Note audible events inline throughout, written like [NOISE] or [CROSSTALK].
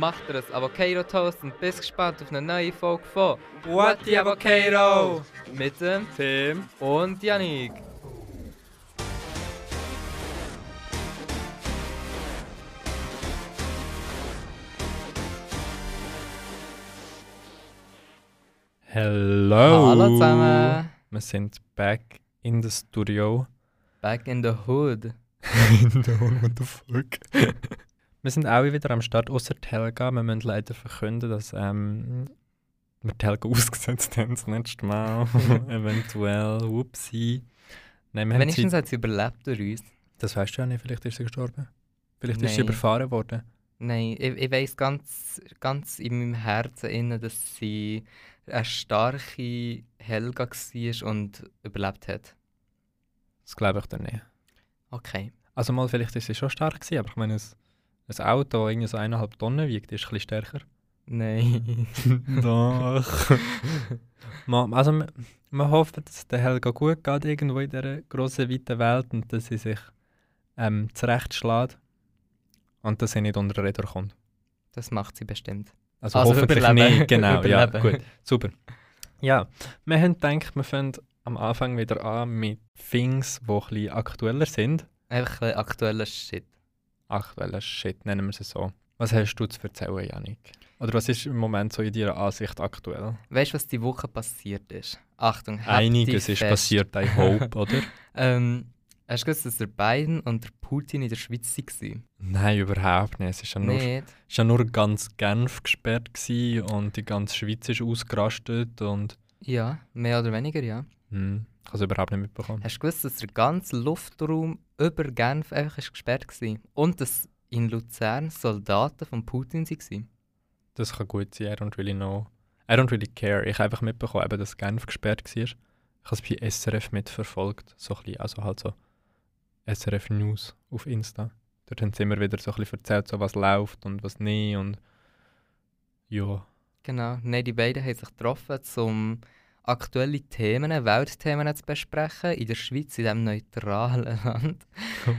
macht ihr ein Avocado Toast und bist gespannt auf eine neue Folge von What the Avocado? mit dem Tim. und Yannick. Hello. Hallo zusammen. Wir sind back in the studio. Back in the hood. [LAUGHS] what the fuck? Wir sind auch wieder am Start, außer Helga. Wir müssen leider verkünden, dass ähm, wir die Helga [LAUGHS] ausgesetzt haben das letzte Mal. [LAUGHS] Eventuell, whoopsie. Nein, wir Wenigstens hat sie überlebt durch uns. Das weißt du ja nicht, vielleicht ist sie gestorben. Vielleicht ist sie Nein. überfahren worden. Nein, ich, ich weiss ganz, ganz in meinem Herzen, innen, dass sie eine starke Helga war und überlebt hat. Das glaube ich dann nicht. Okay. Also mal, vielleicht ist sie schon stark gewesen, aber ich meine, ein, ein Auto, das irgendwie so eineinhalb Tonnen wiegt, ist ein bisschen stärker. Nein. [LAUGHS] Doch. man, also, man, man hofft, dass es der Helga gut geht irgendwo in dieser grossen, weiten Welt und dass sie sich ähm, zurechtschlägt und dass sie nicht unter den Räder kommt. Das macht sie bestimmt. Also, Also hoffentlich überleben. nicht, genau. ja, gut, super. Ja, wir haben gedacht, wir fangen am Anfang wieder an mit Things, die ein bisschen aktueller sind. Einfach ein aktueller Shit. Aktueller Shit, nennen wir es so. Was hast du zu erzählen, Janik? Oder was ist im Moment so in deiner Ansicht aktuell? Weißt du, was die Woche passiert ist? Achtung, Einiges ist fest. passiert, I hope, [LAUGHS] oder? Ähm, hast du gewusst, dass der Biden und der Putin in der Schweiz waren? Nein, überhaupt nicht. Es ist ja nur, Nicht? ja nur ganz Genf gesperrt und die ganze Schweiz ist ausgerastet und Ja, mehr oder weniger, ja. hm, ich habe es überhaupt nicht mitbekommen. Hast du gewusst, dass der ganze Luftraum über Genf einfach ist gesperrt war? Und dass in Luzern Soldaten von Putin waren? Das kann gut sein, I don't really know. I don't really care. Ich habe einfach mitbekommen, eben, dass Genf gesperrt war. Ich habe es bei SRF mitverfolgt, so ein bisschen, also halt so SRF News auf Insta. Dort haben sie immer wieder so ein bisschen erzählt, so was läuft und was nicht und ja. Genau. Nein, die beiden haben sich getroffen, um aktuelle Themen, Weltthemen zu besprechen in der Schweiz, in diesem neutralen [LAUGHS] Land.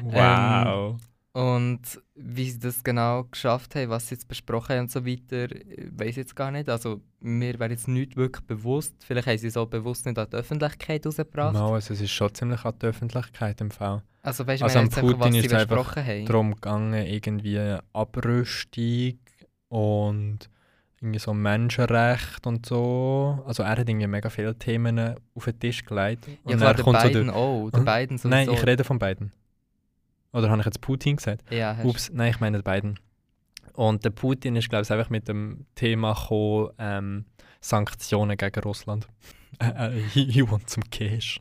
Wow. Und wie sie das genau geschafft haben, was sie jetzt besprochen haben und so weiter, weiß ich jetzt gar nicht. Also mir wäre jetzt nicht wirklich bewusst. Vielleicht haben sie es so bewusst nicht an die Öffentlichkeit rausgebracht. no, also es ist schon ziemlich an die Öffentlichkeit im Fall. Also weißt du, Also jetzt einfach, was Putin sie ist es einfach besprochen haben. darum gegangen, irgendwie Abrüstung und irgendwie so Menschenrecht und so. Also er hat irgendwie mega viele Themen auf den Tisch gelegt. ja, Und klar, dann der kommt so beiden der, auch. Der Hm? beiden sowieso. Nein, ich rede von beiden. Oder habe ich jetzt Putin gesagt? Ja, hast Ups, nein, ich meine beiden. Und der Putin ist, glaube ich, einfach mit dem Thema gekommen, ähm, Sanktionen gegen Russland. [LAUGHS] Äh, äh, he, wants some cash.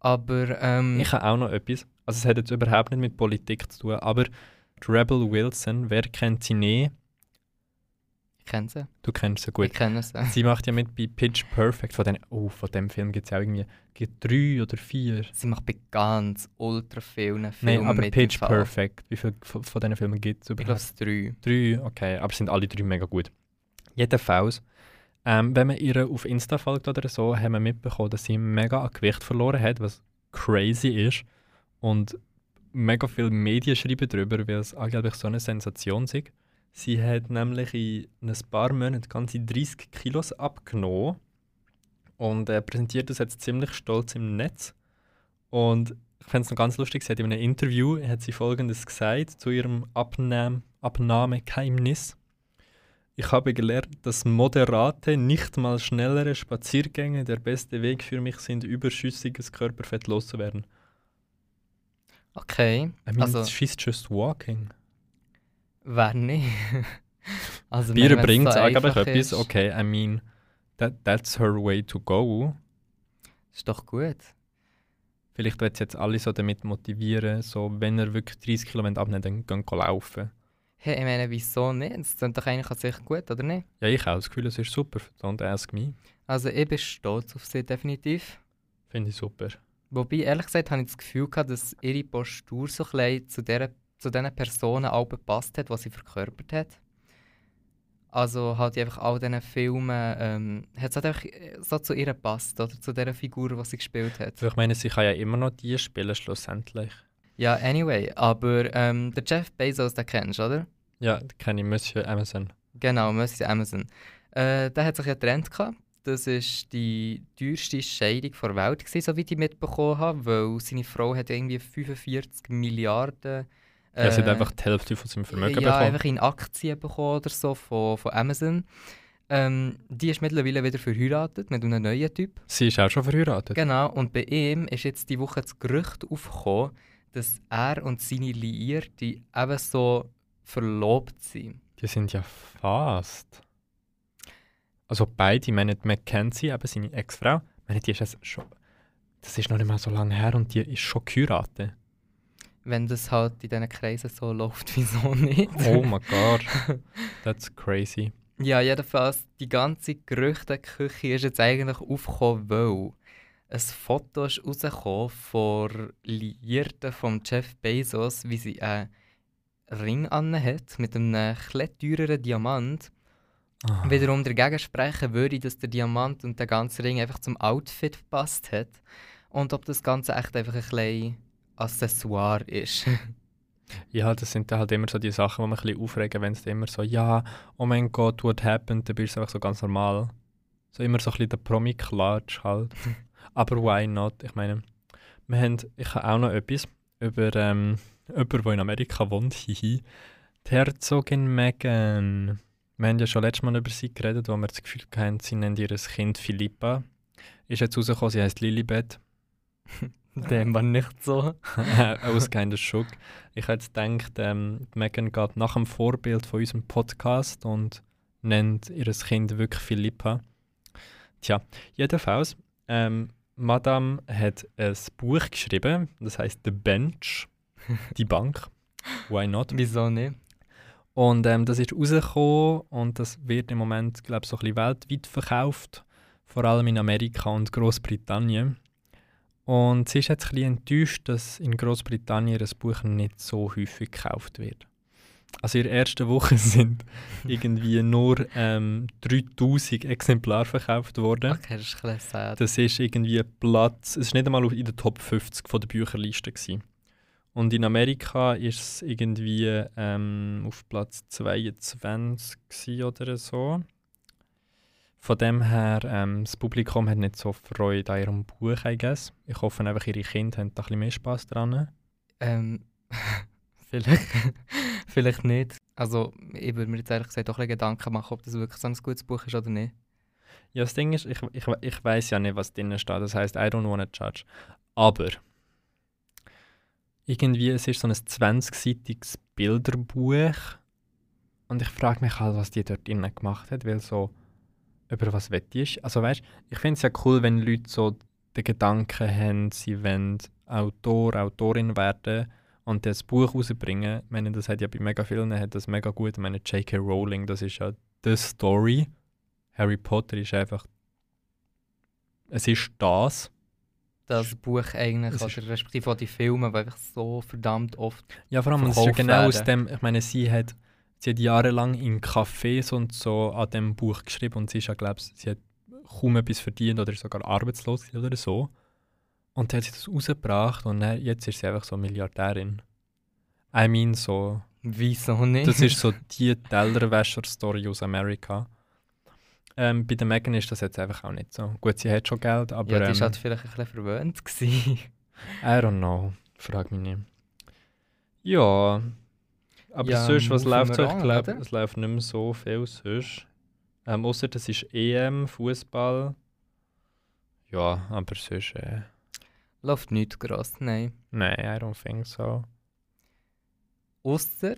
Aber ähm, Ich habe auch noch etwas. Also es hat jetzt überhaupt nicht mit Politik zu tun, aber Rebel Wilson, wer kennt sie nicht? Ich kenne sie. Du kennst sie Ich gut. kenne sie. Sie macht ja mit bei Pitch Perfect. Von, den, oh, von dem Film gibt es auch irgendwie gibt drei oder vier. Sie macht bei ganz ultra vielen Nein, Filmen aber mit. Pitch. Perfect. Wie viele von, von diesen Filmen gibt es Ich glaube, überhaupt? es drei. Drei, okay, aber sind alle drei mega gut. Jedenfalls, ähm, wenn man ihr auf Insta folgt oder so, haben wir mitbekommen, dass sie mega an Gewicht verloren hat, was crazy ist. Und mega viele Medien schreiben darüber, weil es angeblich so eine Sensation ist. Sie hat nämlich in ein paar Monaten ganze 30 Kilos abgenommen und äh, präsentiert das jetzt ziemlich stolz im Netz. Und ich fände es noch ganz lustig, sie hat in einem Interview hat sie folgendes gesagt zu ihrem Abnehm Abnahmegeheimnis. Ich habe gelernt, dass moderate, nicht mal schnellere Spaziergänge der beste Weg für mich sind, überschüssiges Körperfett loszuwerden. Okay. I mean, Also- she's just walking. Wer nicht? [LAUGHS] also, Bier bringt so einfach etwas, okay, I mean, that, that's her way to go. Ist doch gut. Vielleicht wird sie jetzt alle so damit motivieren, so, wenn er wirklich 30 Kilometer abnimmt, dann gehen laufen. Hey, ich meine, wieso nicht? Das klingt doch eigentlich an sich gut, oder nicht? Ja, ich habe das Gefühl, es ist super. Don't ask me. Also, ich bin stolz auf sie, definitiv. Finde ich super. Wobei, ehrlich gesagt, habe ich das Gefühl gehabt, dass ihre Postur so ein zu, der, zu den Personen auch gepasst hat, die sie verkörpert hat. Also halt einfach all diesen Filmen, ähm, hat es halt einfach äh, so zu ihr gepasst, oder? Zu dieser Figur, die sie gespielt hat. Ich meine, sie kann ja immer noch die spielen, schlussendlich. Ja, anyway, aber ähm, der Jeff Bezos, den kennst du, oder? Ja, den kenne ich, Monsieur Amazon. Genau, Monsieur Amazon. Äh, der hat sich ja getrennt gehabt. Das war die teuerste Scheidung der Welt, gewesen, soweit ich mitbekommen habe, weil seine Frau hat irgendwie 45 Milliarden ja, sie hat äh, einfach die Hälfte von seinem Vermögen ja, bekommen. einfach in Aktien bekommen oder so von, von Amazon. Ähm, die ist mittlerweile wieder verheiratet mit einem neuen Typ. Sie ist auch schon verheiratet. Genau, und bei ihm ist jetzt die Woche das Gerücht aufgekommen, dass er und seine Liierte eben so verlobt sind. Die sind ja fast. Also beide, ich meine, die Mackenzie, eben seine Ex-Frau, meine, die ist jetzt schon. Das ist noch nicht mal so lange her und die ist schon geheiratet. Wenn das halt in diesen Kreisen so läuft, wieso nicht? Oh mein Gott. [LAUGHS] That's crazy. Ja, jedenfalls, die ganze Gerüchteküche ist jetzt eigentlich aufgekommen, weil ein Foto ist rausgekommen von Liierten von Jeff Bezos, wie sie einen Ring hat mit einem etwas teureren Diamant. Ah. Wiederum dagegen sprechen würde, dass der Diamant und der ganze Ring einfach zum Outfit gepasst hat. Und ob das Ganze echt einfach ein bisschen Accessoire ist. [LAUGHS] Ja, das sind dann halt immer so die Sachen, die mich ein bisschen aufregen, wenn es immer so, ja, oh mein Gott, what happened, dann bist du einfach so ganz normal. So immer so ein bisschen der Promi-Klatsch halt. [LAUGHS] Aber why not? Ich meine, wir haben, ich habe auch noch etwas über ähm, jemanden, der in Amerika wohnt, [LAUGHS] hihi. Die Herzogin Meghan. Wir haben ja schon letztes Mal über sie geredet, wo wir das Gefühl hatten, sie nennt ihr Kind Philippa. Ist jetzt rausgekommen, sie heißt Lilibet. [LAUGHS] Dem war nicht so. [LAUGHS] Aus keiner Schock. Ich hätte gedacht, ähm, Megan geht nach dem Vorbild von unserem Podcast und nennt ihr Kind wirklich Philippa. Tja, jedenfalls, ähm, Madame hat ein Buch geschrieben, das heißt The Bench, [LAUGHS] die Bank. Why not? Wieso nicht? Und ähm, das ist rausgekommen und das wird im Moment, glaube ich, so ein bisschen weltweit verkauft, vor allem in Amerika und Großbritannien. Und sie ist jetzt ein bisschen enttäuscht, dass in Großbritannien das Buch nicht so häufig gekauft wird. Also in der ersten Woche [LAUGHS] sind irgendwie nur ähm, 3000 Exemplare verkauft worden. Okay, das ist ein sad. Das ist irgendwie Platz, es ist nicht einmal in der Top 50 von der Bücherliste gewesen. Und in Amerika ist es irgendwie ähm, auf Platz 22 gewesen oder so. Von dem her, ähm, das Publikum hat nicht so Freude an ihrem Buch, I guess. Ich hoffe einfach, ihre Kinder haben da ein bisschen mehr Spass dran. Ähm, [LAUGHS] vielleicht, [LAUGHS] vielleicht nicht. Also, ich würde mir jetzt ehrlich gesagt auch ein Gedanken machen, ob das wirklich so ein gutes Buch ist oder nicht. Ja, das Ding ist, ich, ich, ich weiß ja nicht, was drinnen steht. Das heißt, I don't wanna judge. Aber irgendwie, es ist so ein 20-seitiges Bilderbuch. Und ich frage mich halt, was die dort drinnen gemacht hat, weil so, über was wett ist. Also weißt, ich finde es ja cool, wenn Leute so den Gedanken haben, sie wollen Autor, Autorin werden und das Buch rausbringen. Ich meine, das hat ja bei mega vielen hat das mega gut. Ich meine, J.K. Rowling, das ist ja the Story. Harry Potter ist einfach es ist das. Das Buch eigentlich, Es oder respektive auch die Filme, die einfach so verdammt oft. Ja, vor allem, es ist ja genau aus werden. dem, ich meine, sie hat, sie hat jahrelang in Cafés und so an dem Buch geschrieben und sie ist ja, glaube ich, sie hat kaum etwas verdient oder ist sogar arbeitslos oder so. Und dann hat sie das rausgebracht und dann, jetzt ist sie einfach so Milliardärin. I mean, so, Wieso nicht? das ist so [LAUGHS] die Tellerwäscher-Story aus Amerika. Ähm, bei der Megan ist das jetzt einfach auch nicht so. Gut, sie hat schon Geld, aber ja, die ähm, war halt vielleicht ein bisschen verwöhnt. Gewesen. I don't know. Frag mich nicht. Ja. Aber Ja, sonst, was läuft so? wir Ich glaube, es läuft nicht mehr so viel sonst. Ähm, außer das ist EM, Fußball. Ja, aber sonst, äh, Läuft nichts gross, nein. nein, I don't think so. Ausser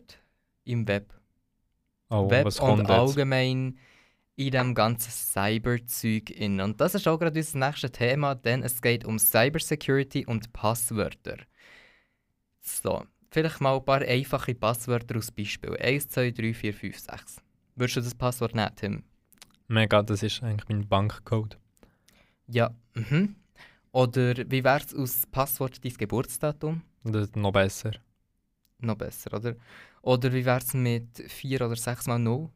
im Web. Oh, Web was und kommt jetzt? allgemein in dem ganzen Cyber-Zeug in. Und das ist auch gerade unser nächstes Thema, denn es geht um Cybersecurity und Passwörter. So, vielleicht mal ein paar einfache Passwörter als Beispiel. 1, 2, 3, 4, 5, 6. Würdest du das Passwort nehmen, Tim? Mega, das ist eigentlich mein Bankcode. Ja, mhm. Oder wie wäre es aus Passwort dein Geburtsdatum? Das ist noch besser. Noch besser, oder? Oder wie wäre es mit 4 oder 6 mal 0?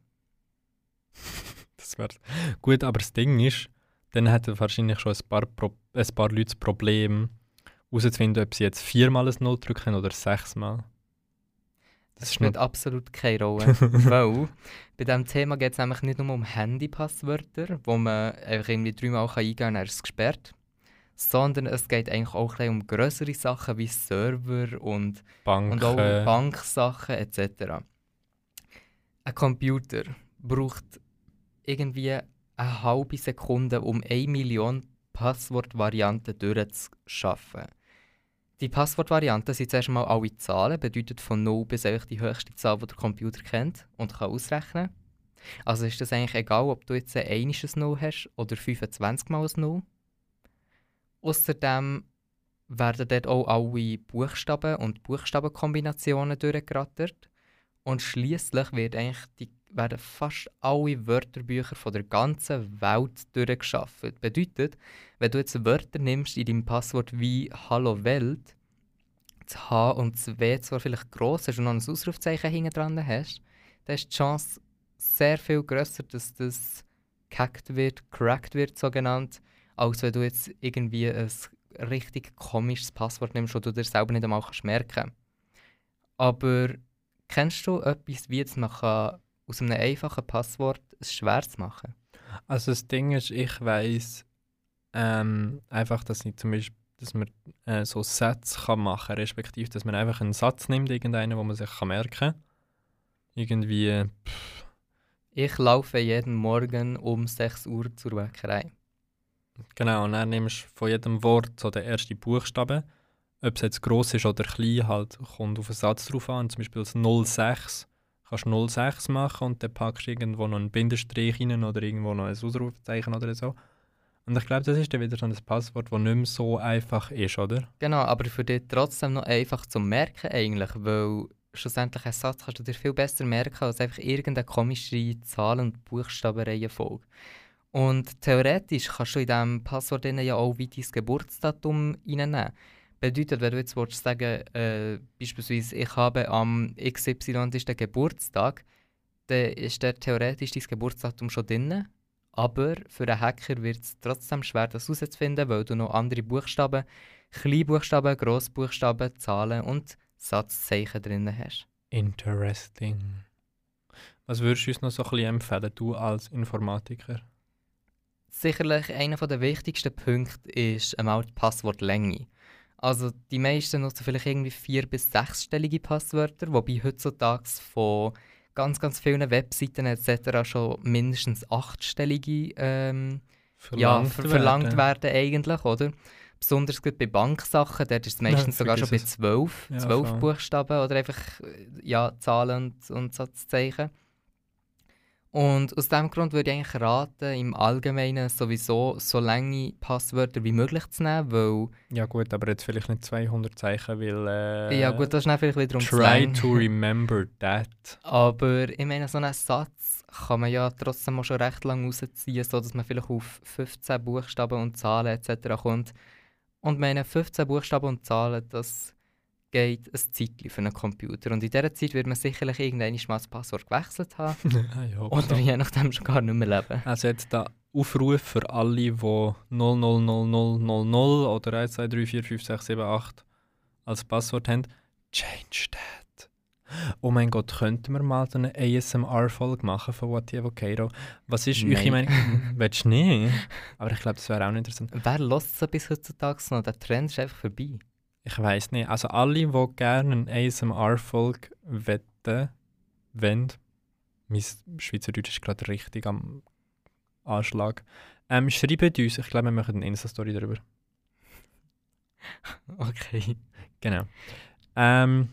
[LAUGHS] Das wär's. Gut, aber das Ding ist, dann hätten wahrscheinlich schon ein paar, Pro ein paar Leute das Problem, herauszufinden, ob sie jetzt viermal ein Null drücken oder sechsmal. Das spielt absolut keine Rolle, [LAUGHS] weil bei diesem Thema geht es nämlich nicht nur um Handypasswörter, wo man einfach irgendwie dreimal eingehen kann und dann ist es gesperrt, sondern es geht eigentlich auch ein um größere Sachen wie Server und, Banken. und auch Banksachen etc. Ein Computer braucht irgendwie eine halbe Sekunde, um eine Million Passwortvarianten durchzuschaffen. Die Passwortvarianten sind zuerst mal alle Zahlen, bedeutet von 0 bis die höchste Zahl, die der Computer kennt und kann ausrechnen. Also ist das eigentlich egal, ob du jetzt ein einisches 0 hast oder 25 mal ein 0. Außerdem werden dort auch alle Buchstaben und Buchstabenkombinationen durchgerattert. Und schließlich wird eigentlich die, werden fast alle Wörterbücher von der ganzen Welt durchgeschafft. Bedeutet, wenn du jetzt Wörter nimmst in deinem Passwort wie Hallo Welt, das H und das W zwar vielleicht gross hast und noch ein Ausrufzeichen hinten dran hast, dann ist die Chance sehr viel grösser, dass das gehackt wird, cracked wird, so genannt, als wenn du jetzt irgendwie ein richtig komisches Passwort nimmst, das du dir selber nicht einmal kannst merken Aber kennst du etwas, wie jetzt man kann aus einem einfachen Passwort ein schweres machen Also das Ding ist, ich weiß ähm, einfach, dass ich zum Beispiel dass man äh, so Sätze kann machen kann, respektive, dass man einfach einen Satz nimmt, irgendeinen, wo man sich kann merken kann. Irgendwie, pff, Ich laufe jeden Morgen um 6 Uhr zur Bäckerei. genau, und dann nimmst du von jedem Wort so den ersten Buchstaben. Ob es jetzt gross ist oder klein, halt, kommt auf den Satz drauf an. Zum Beispiel das 06 kannst du 06 machen und dann packst du irgendwo noch einen Bindestrich rein oder irgendwo noch ein Ausrufezeichen oder so. Und ich glaube, das ist dann wieder so ein Passwort, das nicht mehr so einfach ist, oder? Genau, aber für dich trotzdem noch einfach zu merken eigentlich, weil schlussendlich einen Satz kannst du dir viel besser merken als einfach irgendeine komische Zahlen- und Buchstabenreihenfolge. Und theoretisch kannst du in diesem Passwort ja auch wie dein Geburtsdatum reinnehmen. Bedeutet, wenn du jetzt willst sagen äh, beispielsweise ich habe am XY Geburtstag, dann ist der theoretisch dein Geburtsdatum schon drin. Aber für einen Hacker wird es trotzdem schwer, das herauszufinden, weil du noch andere Buchstaben, Kleinbuchstaben, Grossbuchstaben, Zahlen und Satzzeichen drin hast. Interesting. Was würdest du uns noch so ein bisschen empfehlen, du als Informatiker? Sicherlich einer der wichtigsten Punkte ist einmal die Passwortlänge. Also die meisten nutzen vielleicht irgendwie vier- bis sechsstellige Passwörter, wobei heutzutage von ganz, ganz vielen Webseiten etc. schon mindestens achtstellige ähm, ja, ver verlangt werden eigentlich, oder? Besonders gut bei Banksachen, dort ist es meistens sogar schon bei zwölf, Ja, zwölf. Buchstaben oder einfach äh, ja, Zahlen und, und Satzzeichen. Und aus diesem Grund würde ich eigentlich raten, im Allgemeinen sowieso so lange Passwörter wie möglich zu nehmen, weil, Ja gut, aber jetzt vielleicht nicht 200 Zeichen, weil... Äh, ja gut, das ist dann vielleicht wiederum zu Try lang. to remember that. [LAUGHS] Aber ich meine, so einen Satz kann man ja trotzdem schon recht lang rausziehen, sodass man vielleicht auf 15 Buchstaben und Zahlen etc. kommt. Und meine 15 Buchstaben und Zahlen, das geht ein Zeitchen für einen Computer. Und in dieser Zeit wird man sicherlich irgendwann mal das Passwort gewechselt haben [LAUGHS] ich hoffe oder so. je nachdem schon gar nicht mehr leben. Also jetzt da Aufruf für alle, die 000000 oder 1, 2, 3, 4, 5, 6, 7, 8 als Passwort haben. Change that. Oh mein Gott, könnten wir mal so eine ASMR-Folge machen von What the Avocado? Was ist eure Nein. Meinung? [LAUGHS] Willst du nicht? Aber ich glaube, das wäre auch interessant. Wer lässt so bis heutzutage noch? Der Trend ist einfach vorbei. Ich weiß nicht. Also alle, die gerne eine ASMR-Folge wetten, wollen, mein Schweizerdeutsch ist gerade richtig am Anschlag, ähm, schreibt uns. Ich glaube, wir machen eine Insta-Story darüber. [LAUGHS] Okay. Genau. Ähm,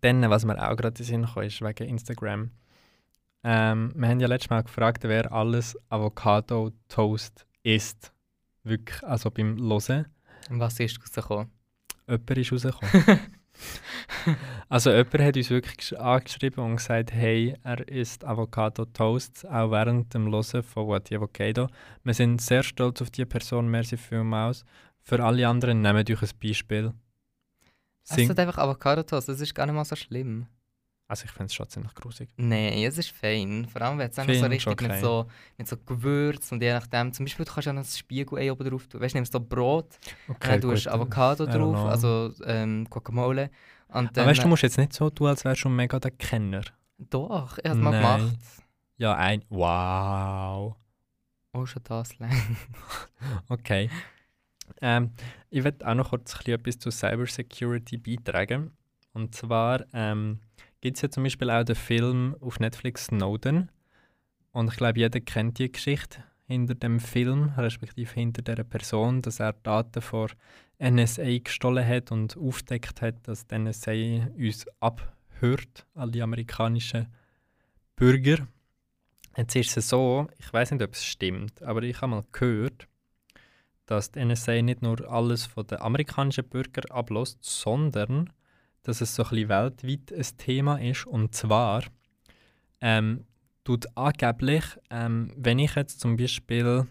dann, was mir auch gerade in Sinn kam, ist wegen Instagram. Ähm, wir haben ja letztes Mal gefragt, wer alles Avocado-Toast isst. Wirklich, also beim. Und was ist rausgekommen? Jemand ist rausgekommen. [LAUGHS] also jemand hat uns wirklich gesch- angeschrieben und gesagt, hey, er isst Avocado-Toast, auch während dem Hören von What the Avocado. Wir sind sehr stolz auf diese Person, merci vielmals. Für alle anderen nehmt euch ein Beispiel. Es sind einfach Avocado-Toast, das ist gar nicht mal so schlimm. Also ich finde es schon ziemlich grusig. Nein, es ist fein. Vor allem, wenn es so richtig schon mit okay. so, mit so Gewürz und je nachdem, zum Beispiel du kannst ja noch ein Spiegelei oben drauf tun. Weißt du, nimmst so Brot, dann tust du Avocado drauf, know. also ähm, Guacamole. Dann, Aber weißt du, du musst jetzt nicht so tun, als wärst du mega der Kenner. Doch, ich habe es mal gemacht. Ja, ein. Wow. Oh, schon das lang. [LAUGHS] Okay. Ähm, ich werde auch noch kurz etwas zu Cybersecurity beitragen. Und zwar ähm, gibt es ja zum Beispiel auch den Film auf Netflix Snowden. Und ich glaube, jeder kennt die Geschichte hinter dem Film, respektive hinter der Person, dass er Daten von NSA gestohlen hat und aufdeckt hat, dass die NSA uns abhört, alle amerikanischen Bürger. Jetzt ist es so, ich weiß nicht, ob es stimmt, aber ich habe mal gehört, dass die NSA nicht nur alles von den amerikanischen Bürgern ablässt, sondern dass es so ein bisschen weltweit ein Thema ist. Und zwar ähm, tut angeblich, ähm, wenn ich jetzt zum Beispiel,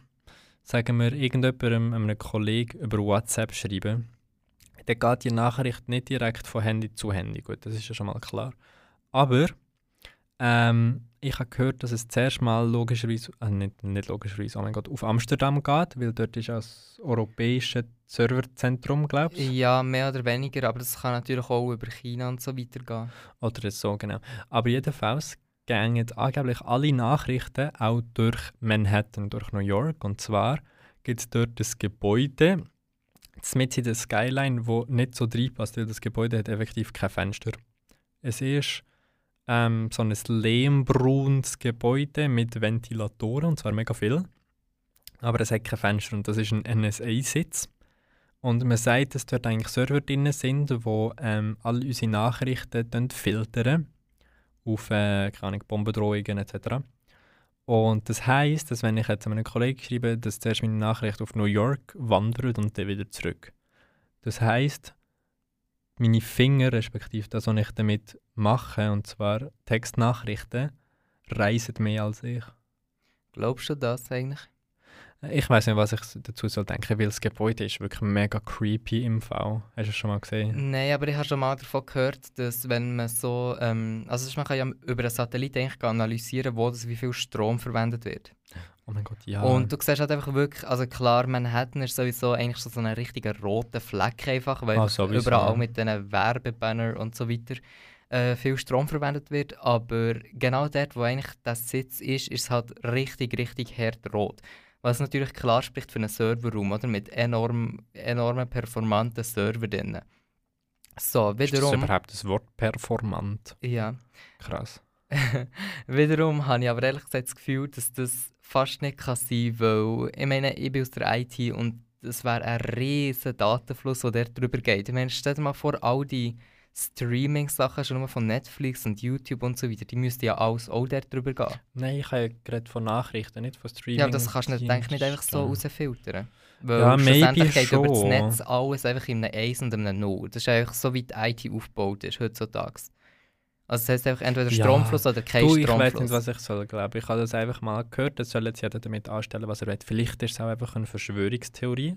sagen wir, irgendjemandem, einem Kollegen über WhatsApp schreibe, dann geht die Nachricht nicht direkt von Handy zu Handy. Gut, das ist ja schon mal klar. Aber ähm, ich habe gehört, dass es zuerst mal logischerweise, äh, nicht, nicht logischerweise, oh mein Gott, auf Amsterdam geht, weil dort ist das europäische Serverzentrum, glaubst du? Ja, mehr oder weniger, aber das kann natürlich auch über China und so weitergehen. Oder so, genau. Aber jedenfalls gehen angeblich alle Nachrichten auch durch Manhattan, durch New York. Und zwar gibt es dort das Gebäude, mit in der Skyline, wo nicht so reinpasst, weil das Gebäude hat effektiv kein Fenster. Es ist ähm, so ein lehmbraunes Gebäude mit Ventilatoren, und zwar mega viel. Aber es hat kein Fenster und das ist ein NSA-Sitz. Und man sagt, dass dort eigentlich Server drin sind, wo ähm, all unsere Nachrichten filtern auf äh, keine Bombendrohungen etc. Und das heisst, dass wenn ich jetzt einem Kollegen schreibe, dass zuerst meine Nachricht auf New York wandert und dann wieder zurück. Das heisst, meine Finger, respektive das, was ich damit mache, und zwar Textnachrichten, reisen mehr als ich. Glaubst du das eigentlich? Ich weiß nicht, was ich dazu soll denken, weil das Gebäude ist wirklich mega creepy im Fall. Hast du es schon mal gesehen? Nein, aber ich habe schon mal davon gehört, dass wenn man so, ähm, also man kann ja über einen Satellit eigentlich analysieren, wo das, wie viel Strom verwendet wird. Oh mein Gott, ja. Und du siehst halt einfach wirklich, also klar, Manhattan ist sowieso eigentlich so ein richtiger roter Fleck einfach, weil Ah, überall mit diesen Werbebanner und so weiter äh, viel Strom verwendet wird, aber genau dort, wo eigentlich der Sitz ist, ist es halt richtig, richtig hart rot. Was natürlich klar spricht für einen Serverraum, oder? Mit enorm, enormen performanten Server drin. So, ist das wiederum... überhaupt das Wort performant? Ja. Krass. [LAUGHS] Wiederum habe ich aber ehrlich gesagt das Gefühl, dass das fast nicht kann sein weil ich meine, ich bin aus der IT und es wäre ein riesiger Datenfluss, der dort drüber geht. Ich meine, stell dir mal vor, all die Streaming-Sachen, schon nur von Netflix und YouTube und so weiter, die müssten ja alles auch dort drüber gehen. Nein, ich habe ja gerade von Nachrichten, nicht von Streaming. Ja, aber das kannst du nicht, denke ich, nicht einfach so rausfiltern. Weil Ja, schlussendlich geht über das schon. Netz alles einfach in einem 1 und einem 0. Das ist einfach so, wie die IT aufgebaut ist heutzutage. Also das heisst einfach entweder Ja. Stromfluss oder kein Du, ich Stromfluss. weiß nicht, was ich soll, glaube Ich habe das einfach mal gehört. Das soll jetzt jeder damit anstellen, was er will. Vielleicht ist es auch einfach eine Verschwörungstheorie.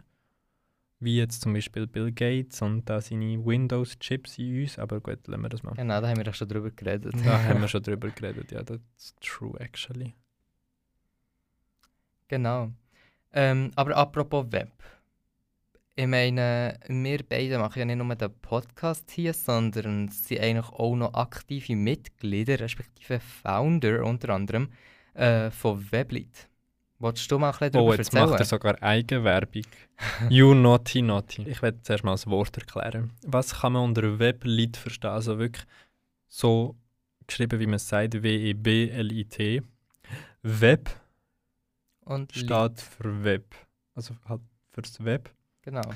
Wie jetzt zum Beispiel Bill Gates und da seine Windows-Chips in uns. Aber gut, lassen wir das mal. Genau, da haben wir doch schon drüber geredet. Da haben wir [LAUGHS] schon drüber geredet. Ja, that's true, actually. Genau. Ähm, aber apropos Web. Ich meine, wir beide machen ja nicht nur den Podcast hier, sondern sind eigentlich auch noch aktive Mitglieder, respektive Founder unter anderem, äh, von Weblit. Wolltest du mal ein bisschen darüber Oh, jetzt erzählen? macht er sogar Eigenwerbung. [LAUGHS] you naughty naughty. Ich werde zuerst mal das Wort erklären. Was kann man unter Weblit verstehen? Also wirklich so geschrieben, wie man es sagt, W-E-B-L-I-T. Web Und steht für Web. Also halt fürs Web. Genau.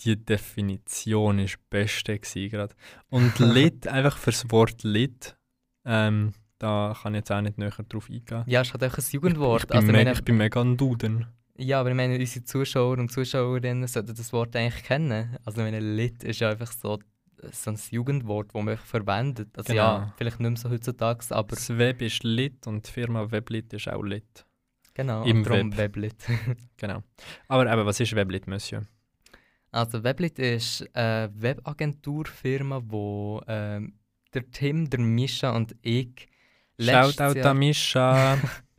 Die Definition ist das Beste gerade. [LAUGHS] Und Lit, einfach fürs Wort Lit, ähm, da kann ich jetzt auch nicht näher drauf eingehen. Ja, es ist halt einfach ein Jugendwort. Ich bin, also, meine, ich bin mega ein Duden. ja, aber ich meine, unsere Zuschauer und Zuschauerinnen sollten das Wort eigentlich kennen. Also ich meine, Lit ist ja einfach so, so ein Jugendwort, das man verwendet. Also ja, Genau. vielleicht nicht mehr so heutzutage, aber Das Web ist Lit und die Firma Weblit ist auch Lit. genau, Im darum Web. Weblit. [LAUGHS] Genau. Aber eben, was ist Weblit, Monsieur? Also Weblit ist eine Webagenturfirma, die ähm, der Tim, der Mischa und ich Shoutout an Jahr, Mischa.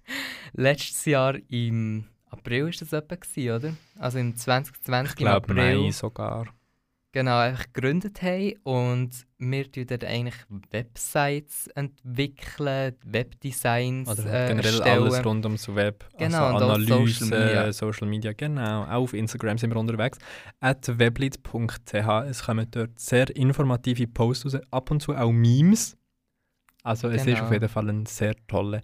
[LAUGHS] letztes Jahr im April ist das etwa gewesen, oder? Also im 2020 ich glaube, im April. Mai sogar. Genau, einfach gegründet haben und wir tun dort eigentlich Websites entwickeln, Webdesigns Oder äh, generell erstellen. alles rund ums Web. Genau, also Analyse, Social Media. Social Media, genau. Auch auf Instagram sind wir unterwegs. At weblit.ch. Es kommen dort sehr informative Posts raus, ab und zu auch Memes. Also es ist Genau. auf jeden Fall ein sehr toller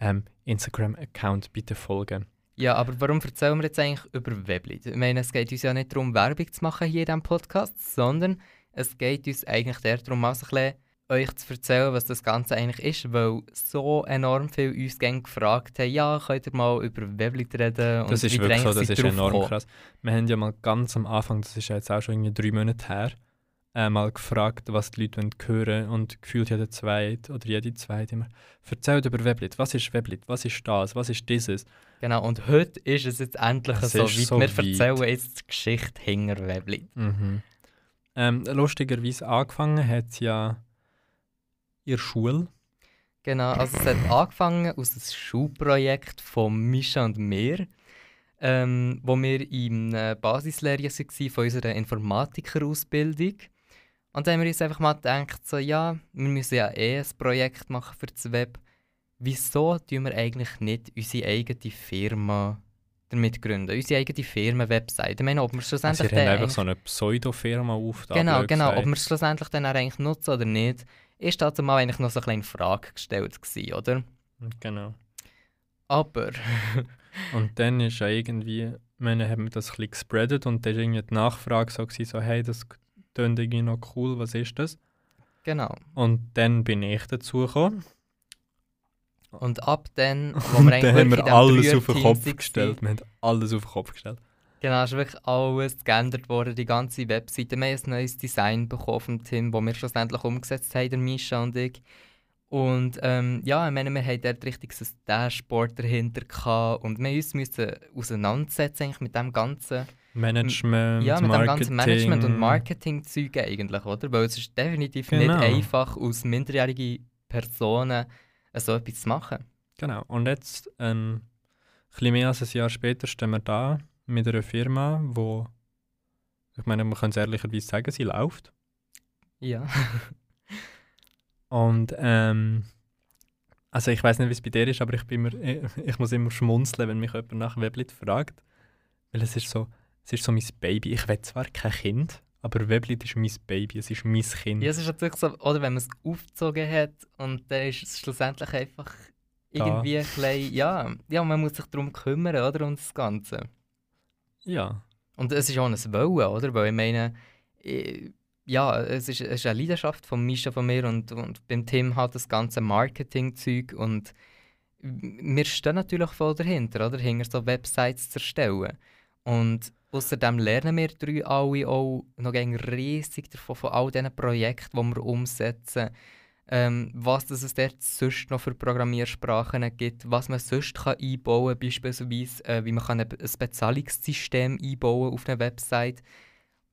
ähm, Instagram-Account. Bitte folgen. Ja, aber warum erzählen wir jetzt eigentlich über Weblit? Ich meine, es geht uns ja nicht darum, Werbung zu machen hier in diesem Podcast, sondern es geht uns eigentlich eher darum, auch so ein bisschen euch zu erzählen, was das Ganze eigentlich ist, weil so enorm viele uns gefragt haben, ja, könnt ihr mal über Weblit reden und Das ist wirklich so, das ist enorm draufgekommen. krass. Wir haben ja mal ganz am Anfang, das ist ja jetzt auch schon irgendwie drei Monate her, äh, mal gefragt, was die Leute wollen hören und gefühlt jeder zweite oder jede zweite immer erzählt über Weblit. Was ist Weblit? Was ist das? Was ist dieses? Genau, und heute ist es jetzt endlich Es so weit. so wir weit. erzählen jetzt die Geschichte hinter Weblit. Mhm. Ähm, lustigerweise angefangen hat es ja in der Schule. Genau, also es hat [LAUGHS] angefangen aus einem Schulprojekt von Mischa und mir, ähm, wo wir in einer Basislehre waren von unserer Informatikerausbildung. Und dann haben wir uns einfach mal gedacht, so, ja, wir müssen ja eh ein Projekt machen für das Web. Wieso tun wir eigentlich nicht unsere eigene Firma damit gründen? Unsere eigene Firmenwebsite. Ich meine, ob wir es Also schlussendlich sie haben einfach so eine Pseudo-Firma aufgetan. Genau, genau. gesagt. Ob wir es schlussendlich dann auch eigentlich nutzen oder nicht, ist dazu mal eigentlich noch so eine kleine Frage gestellt gewesen, oder? Genau. Aber, [LAUGHS] Und dann ist ja irgendwie, wir haben das ein bisschen gespreadet und dann war irgendwie die Nachfrage so, gewesen, so hey, das klingt irgendwie noch cool, was ist das? genau. Und dann bin ich dazu gekommen. Und ab dann, [LAUGHS] wo wir eigentlich haben wir alles auf den Kopf gestellt. Wir haben alles auf den Kopf gestellt. Genau, es ist wirklich alles geändert worden, die ganze Webseite. Wir haben ein neues Design bekommen vom Team, das wir schlussendlich umgesetzt haben, der Mischa und ich. Und ähm, ja, ich meine, wir haben dort richtig so ein Dashboard dahinter gehabt und wir uns müssen auseinandersetzen eigentlich mit dem ganzen, Management, ja, mit dem Marketing. ganzen Management- und Marketing-Zeug eigentlich, oder? Weil es ist definitiv Genau. nicht einfach, aus minderjährigen Personen so etwas zu machen. Genau. Und jetzt, ähm, ein bisschen mehr als ein Jahr später, stehen wir da mit einer Firma, wo, ich meine, man kann es ehrlicherweise sagen, sie läuft. Ja. Und ähm, also ich weiß nicht, wie es bei dir ist, aber ich, bin immer, ich, [LAUGHS] ich muss immer schmunzeln, wenn mich jemand nach Weblit fragt. Weil es ist so, es ist so mein Baby. Ich will zwar kein Kind, aber Weblit ist mein Baby, es ist mein Kind. Ja, es ist natürlich so, oder wenn man es aufgezogen hat und dann ist es schlussendlich einfach Da. irgendwie ein bisschen, ja, ja, man muss sich darum kümmern, oder, um das Ganze. Ja. Und es ist auch ein Wollen, oder, weil ich meine, ich, ja, es ist, es ist eine Leidenschaft von Mischa von mir und, und beim Tim halt das ganze Marketing-Zeug und wir stehen natürlich voll dahinter, oder, hinter so Websites zu erstellen. Und außerdem lernen wir drei alle auch noch riesig davon, von all diesen Projekten, die wir umsetzen. Ähm, was das es dort sonst noch für Programmiersprachen gibt, was man sonst kann einbauen kann, beispielsweise äh, wie man kann ein Bezahlungssystem einbauen auf einer Website.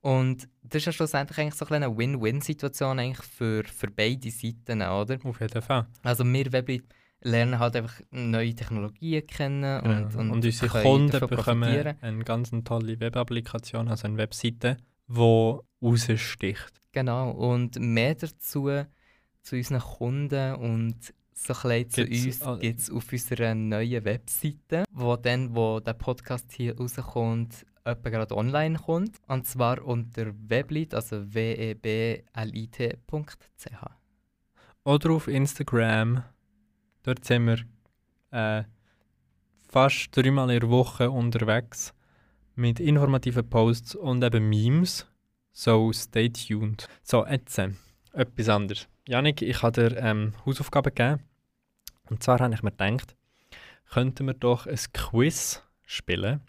Und das ist ja schlussendlich eigentlich so eine Win-Win-Situation eigentlich für, für beide Seiten, oder? Auf jeden Fall. Also wir Weblit lernen halt einfach neue Technologien kennen und, Genau. und, Und, unsere Kunden bekommen eine ganz tolle Webapplikation, also eine Webseite, die raussticht. Genau, und mehr dazu zu unseren Kunden und so ein zu Gibt's, uns gibt es auf unserer neuen Webseite, wo dann, wo der Podcast hier rauskommt, etwa gerade online kommt. Und zwar unter weblit, also weblit.ch. Oder auf Instagram. Dort sind wir äh, fast dreimal in der Woche unterwegs mit informativen Posts und eben Memes. So, stay tuned. So, jetzt äh, etwas anderes. Janik, ich habe dir ähm, Hausaufgaben gegeben. Und zwar habe ich mir gedacht, könnten wir doch ein Quiz spielen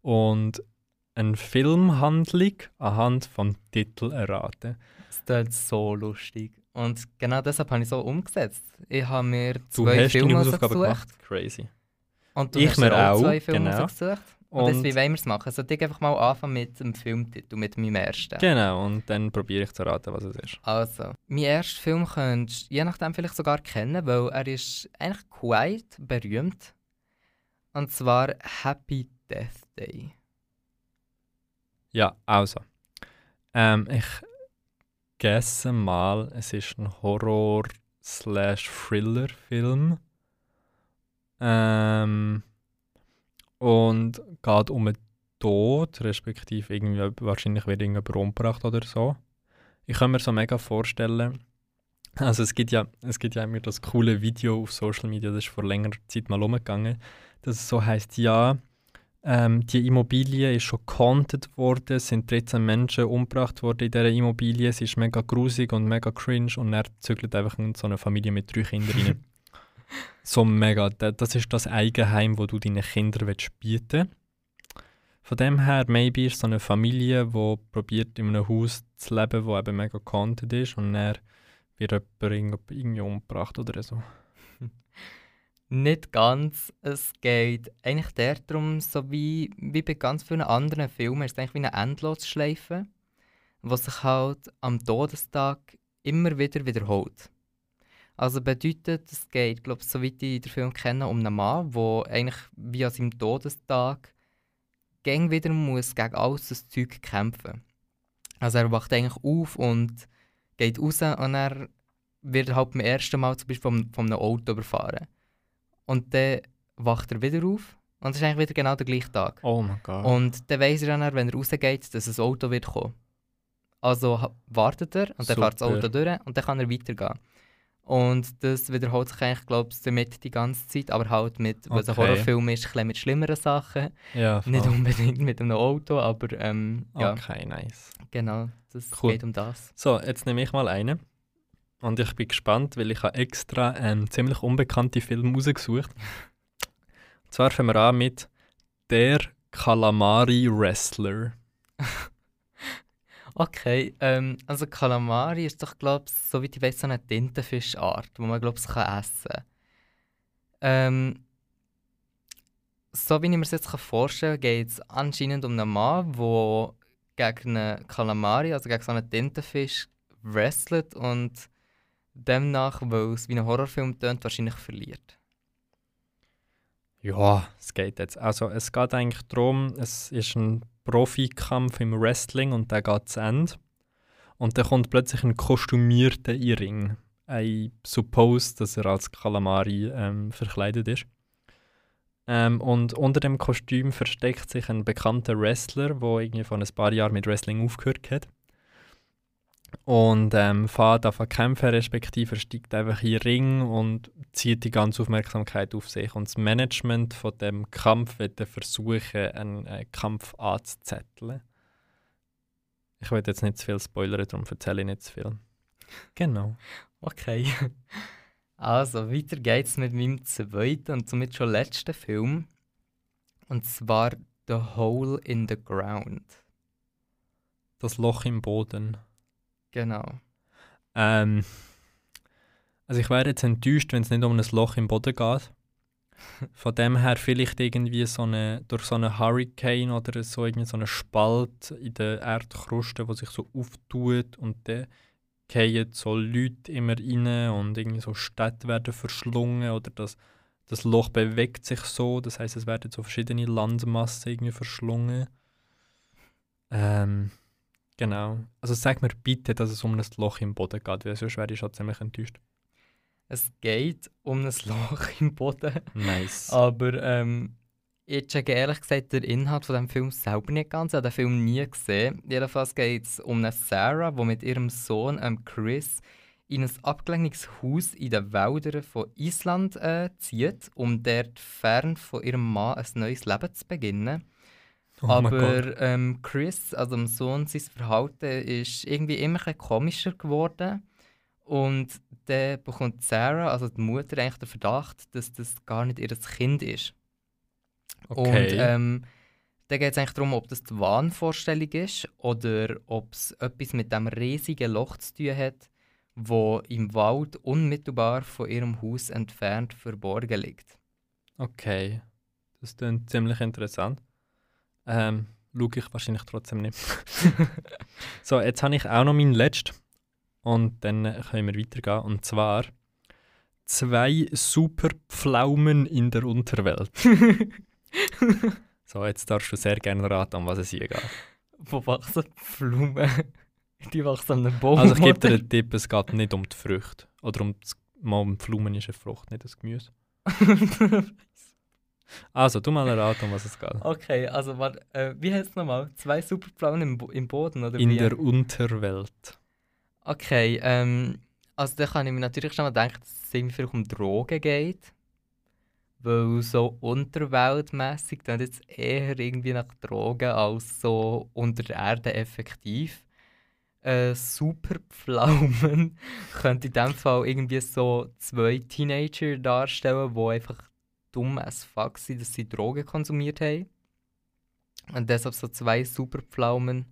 und eine Filmhandlung anhand vom Titel erraten. Das klingt so lustig. Und genau deshalb habe ich so umgesetzt. Ich habe mir Du zwei hast Filme Hausaufgaben gemacht. Crazy. Und du Ich hast mir auch zwei Filme genau. Und, das, Und- wie wollen wir es machen? Sollte ich einfach mal anfangen mit dem Filmtitel, mit meinem ersten? Genau, und dann probiere ich zu raten, was es ist. Also, mein erster Film könntest du je nachdem vielleicht sogar kennen, weil er ist eigentlich quite berühmt. Und zwar Happy Death Day. Ja, also. Ähm, ich gesse mal, es ist ein Horror-Thriller-Film. Ähm, und geht um einen Tod, respektive irgendwie, wahrscheinlich wird irgendjemand umgebracht oder so. Ich kann mir so mega vorstellen, also es gibt ja, es gibt ja immer das coole Video auf Social Media, das ist vor längerer Zeit mal umgegangen, dass es so heißt, ja, ähm, die Immobilie ist schon gehaunted worden, es sind 13 Menschen umgebracht worden in dieser Immobilie, es ist mega grusig und mega cringe und er zügelt einfach in so eine Familie mit drei Kindern rein. [LAUGHS] so mega, da- das ist das Eigenheim, wo du deinen Kindern willst bieten Von dem her, maybe ist so eine Familie, die probiert in einem Haus zu leben, wo eben mega gehaunted ist und dann wird jemand irgend- irgendwie umgebracht oder so. Nicht ganz. Es geht eigentlich darum, so wie, wie bei ganz vielen anderen Filmen, ist es eigentlich wie eine Endlosschleife, die sich halt am Todestag immer wieder wiederholt. Also bedeutet, es geht, glaube ich, soweit ich den Film kenne, um einen Mann, der eigentlich wie an seinem Todestag gang wieder muss gegen alles das Zeug kämpfen. Also er wacht eigentlich auf und geht raus und er wird halt beim ersten Mal zum Beispiel von, von einem Auto überfahren. Und dann wacht er wieder auf und es ist eigentlich wieder genau der gleiche Tag. Oh mein Gott. Und dann weiss er dann, wenn er rausgeht, dass ein Auto wird kommen. Also wartet er und dann fährt das. Auto durch und dann kann er weitergehen. Und das wiederholt sich eigentlich, glaube ich, damit die ganze Zeit, aber halt mit, was ein Okay. Horrorfilm ist, ein mit schlimmeren Sachen. ja, Nicht unbedingt mit einem Auto, aber ähm, ja, Okay, nice. genau, das Cool. geht um das. So, jetzt nehme ich mal einen. Und ich bin gespannt, weil ich habe extra einen ziemlich unbekannten Film rausgesucht. [LAUGHS] Und zwar fangen wir an mit Der Calamari Wrestler. [LAUGHS] Okay, ähm, also Kalamari ist doch, glaube ich, so wie ich weiß, so eine Tintenfischart, wo man, glaube ich, kann essen kann. Ähm, so wie ich mir das jetzt vorstellen kann, geht es anscheinend um einen Mann, der gegen einen Kalamari, also gegen so einen Tintenfisch, wrestelt und demnach, weil es wie ein Horrorfilm tönt, wahrscheinlich verliert. Ja, es geht jetzt. Also, es geht eigentlich darum, es ist ein Profikampf im Wrestling und der geht zu Ende. Und dann kommt plötzlich ein kostümierter in den Ring. I suppose, dass er als Kalamari ähm, verkleidet ist. Ähm, und unter dem Kostüm versteckt sich ein bekannter Wrestler, der irgendwie vor ein paar Jahren mit Wrestling aufgehört hat. Und ähm, fährt auf kämpfen, respektive steigt einfach in den Ring und zieht die ganze Aufmerksamkeit auf sich. Und das Management von dem Kampf wird versuchen, einen äh, Kampf anzuzetteln. Ich will jetzt nicht zu viel spoilern, darum erzähle ich nicht zu viel. Genau. Okay. Also, weiter geht's mit meinem zweiten und somit schon letzten Film. Und zwar The Hole in the Ground. Das Loch im Boden. Genau. Ähm, also ich wäre jetzt enttäuscht, wenn es nicht um ein Loch im Boden geht. Von dem her vielleicht irgendwie so eine, durch so einen Hurricane oder so irgendwie so einen Spalt in der Erdkruste, wo sich so auftut und dann fallen so Leute immer rein und irgendwie so Städte werden verschlungen oder das, das Loch bewegt sich so, das heißt es werden so verschiedene Landmassen irgendwie verschlungen. Ähm, genau. Also sag mir bitte, dass es um ein Loch im Boden geht, weil sonst wäre ich schon ziemlich enttäuscht. Es geht um ein [LAUGHS] Loch im Boden. Nice. Aber ähm, ich checke ehrlich gesagt den Inhalt von dem Film selber nicht ganz. Ich habe den Film nie gesehen. Jedenfalls geht es um eine Sarah, die mit ihrem Sohn ähm, Chris in ein abgelegenes Haus in den Wäldern von Island äh, zieht, um dort fern von ihrem Mann ein neues Leben zu beginnen. Oh. Aber ähm, Chris, also dem Sohn, sein Verhalten ist irgendwie immer ein komischer geworden. Und dann bekommt Sarah, also die Mutter, eigentlich den Verdacht, dass das gar nicht ihr Kind ist. Und Okay. ähm, dann geht es eigentlich darum, ob das die Wahnvorstellung ist oder ob es etwas mit dem riesigen Loch zu tun hat, wo im Wald unmittelbar von ihrem Haus entfernt verborgen liegt. Okay. Das klingt ziemlich interessant. Ähm, schaue ich wahrscheinlich trotzdem nicht. [LAUGHS] so, jetzt habe ich auch noch meinen letzten. Und dann können wir weitergehen. Und zwar zwei super Pflaumen in der Unterwelt. [LAUGHS] so, jetzt darfst du sehr gerne raten, um was es hier geht. Wo wachsen Blumen? Die wachsen an einem Baum. Also ich gebe dir einen Tipp, es geht nicht um die Früchte. Oder um das, mal um die Pflaumen ist eine Frucht, nicht das Gemüse. [LAUGHS] Also, du mal raten, um was es geht. okay, also warte, äh, wie heißt es nochmal? Zwei Superpflaumen im, Bo im Boden, oder In wie? der Unterwelt. Okay, ähm, also da kann ich mir natürlich schon mal denken, dass es irgendwie vielleicht um Drogen geht. Weil so unterweltmässig dann jetzt eher irgendwie nach Drogen als so unter der Erde effektiv. Äh, Superpflaumen [LAUGHS] könnte in dem Fall irgendwie so zwei Teenager darstellen, die einfach dumm as fuck sind, dass sie Drogen konsumiert haben. Und deshalb so zwei Superpflaumen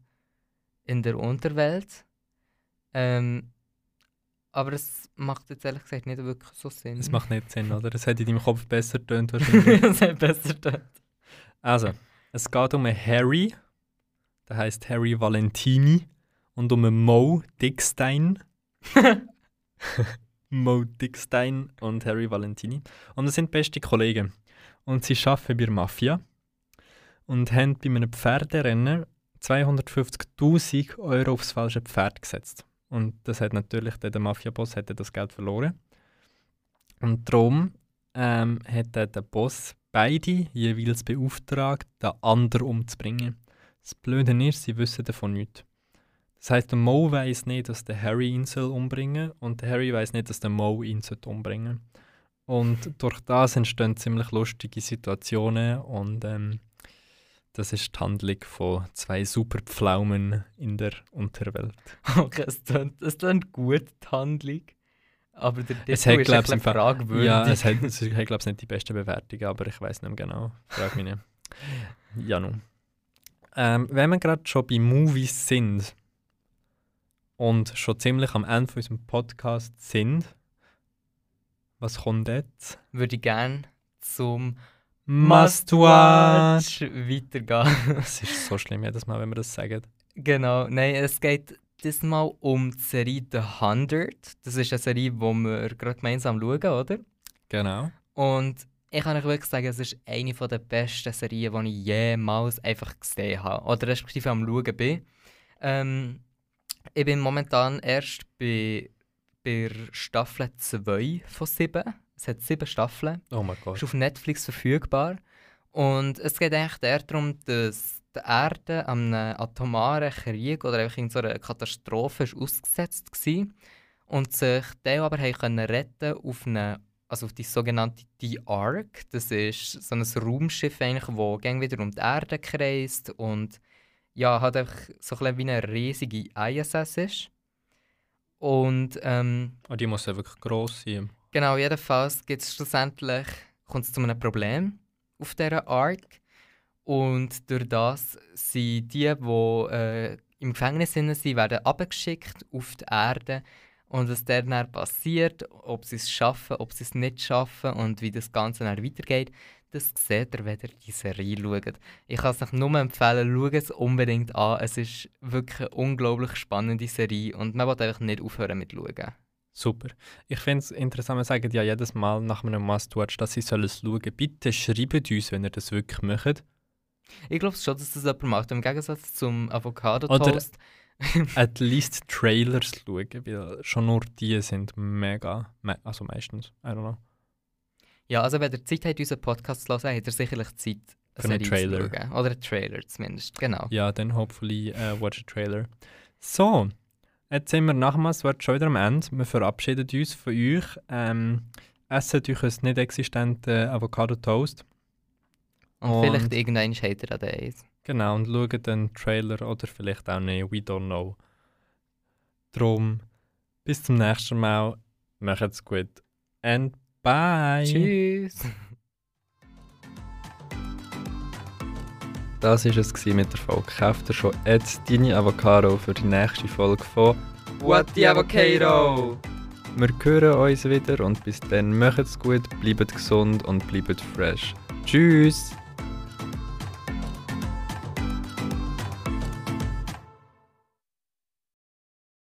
in der Unterwelt. Ähm, aber es macht jetzt ehrlich gesagt nicht wirklich so Sinn. Es macht nicht Sinn, oder? Es hätte in deinem Kopf besser tönt [LAUGHS] wahrscheinlich. Es hat besser getan. Also, es geht um einen Harry, der heißt Harry Valentini, und um einen Mo Dickstein. [LAUGHS] Mo Dickstein und Harry Valentini. Und das sind beste Kollegen. Und sie arbeiten bei der Mafia und haben bei einem Pferderennen 250.000 Euro aufs falsche Pferd gesetzt. Und das hat natürlich der, Mafia-Boss das Geld verloren. Und darum ähm, hat der, der Boss beide jeweils beauftragt, den anderen umzubringen. Das Blöde ist, sie wissen davon nichts. Das heißt, der Mo weiß nicht, dass der Harry ihn soll umbringen und der Harry weiß nicht, dass der Mo ihn soll umbringen. Und durch das entstehen ziemlich lustige Situationen und ähm, das ist die Handlung von zwei Superpflaumen in der Unterwelt. [LAUGHS] Okay, es klingt, es klingt gut, die Handlung. Aber der Titel Es hat, ist glaub's, ein fragwürdig. Ja, es hat, [LAUGHS] es hat glaube ich, nicht die besten Bewertungen, aber ich weiß nicht mehr genau. Frag mich nicht. Ja, nun. Ähm, wenn wir gerade schon bei Movies sind und schon ziemlich am Ende von unserem Podcast sind, was kommt jetzt? Würde ich gerne zum Must Watch! weitergehen. [LAUGHS] Es ist so schlimm jedes Mal, wenn wir das sagen. genau, nein, es geht diesmal um die Serie The 100. Das ist eine Serie, die wir gerade gemeinsam schauen, oder? Genau. Und ich kann euch wirklich sagen, es ist eine der besten Serien, die ich jemals einfach gesehen habe. Oder respektive am Schauen bin. Ähm, ich bin momentan erst bei, bei Staffel 2 von 7. Es hat sieben Staffeln. Oh mein Ist Gott. auf Netflix verfügbar. Und es geht eigentlich eher darum, dass die Erde an einem atomaren Krieg oder einfach in so einer Katastrophe ist ausgesetzt war. Und sich die aber können retten auf eine, also auf die sogenannte The Ark. Das ist so ein Raumschiff, eigentlich, das wieder um die Erde kreist und ja, hat einfach so ein wie eine riesige ISS ist. Und ähm, Oh, die muss ja wirklich gross sein. Genau, jedenfalls gibt es schlussendlich kommt es zu einem Problem auf dieser Ark. Und durch das sind die, die äh, im Gefängnis sind, sie werden abgeschickt auf die Erde. Und was dann passiert, ob sie es schaffen, ob sie es nicht schaffen und wie das Ganze dann weitergeht, das seht ihr, wenn ihr die Serie schaut. Ich kann es euch nur empfehlen, schaut es unbedingt an. Es ist wirklich eine unglaublich spannende Serie und man will einfach nicht aufhören mit schauen. Super. Ich finde es interessant, wir sagen ja jedes Mal nach einem Must-Watch, dass sie sollen es schauen. Bitte schreibt uns, wenn ihr das wirklich möchtet. Ich glaube schon, dass das jemand macht. Im Gegensatz zum Avocado-Toast. [LAUGHS] At least Trailers schauen, weil schon nur die sind mega, me also meistens, I don't know. Ja, also wenn ihr Zeit habt, unseren Podcast zu hören, habt ihr sicherlich Zeit, Für einen zu Trailer. schauen. Oder einen Trailer zumindest, genau. Ja, dann hopefully uh, watch a Trailer. So, jetzt sind wir nach dem Must-Watch schon wieder am Ende. Wir verabschieden uns von euch. Ähm, esset euch ein nicht existenten Avocado-Toast. Und, Und- vielleicht irgendwann habt ihr an den Eis. Genau, und schaut den Trailer oder vielleicht auch nicht, we don't know. Drum, bis zum nächsten Mal. Macht's gut. And bye. Tschüss! Das war es mit der Folge. Kauft ihr schon jetzt deine Avocado für die nächste Folge von What the Avocado? Wir hören uns wieder und bis dann macht's gut, bleibt gesund und bleibt fresh. Tschüss!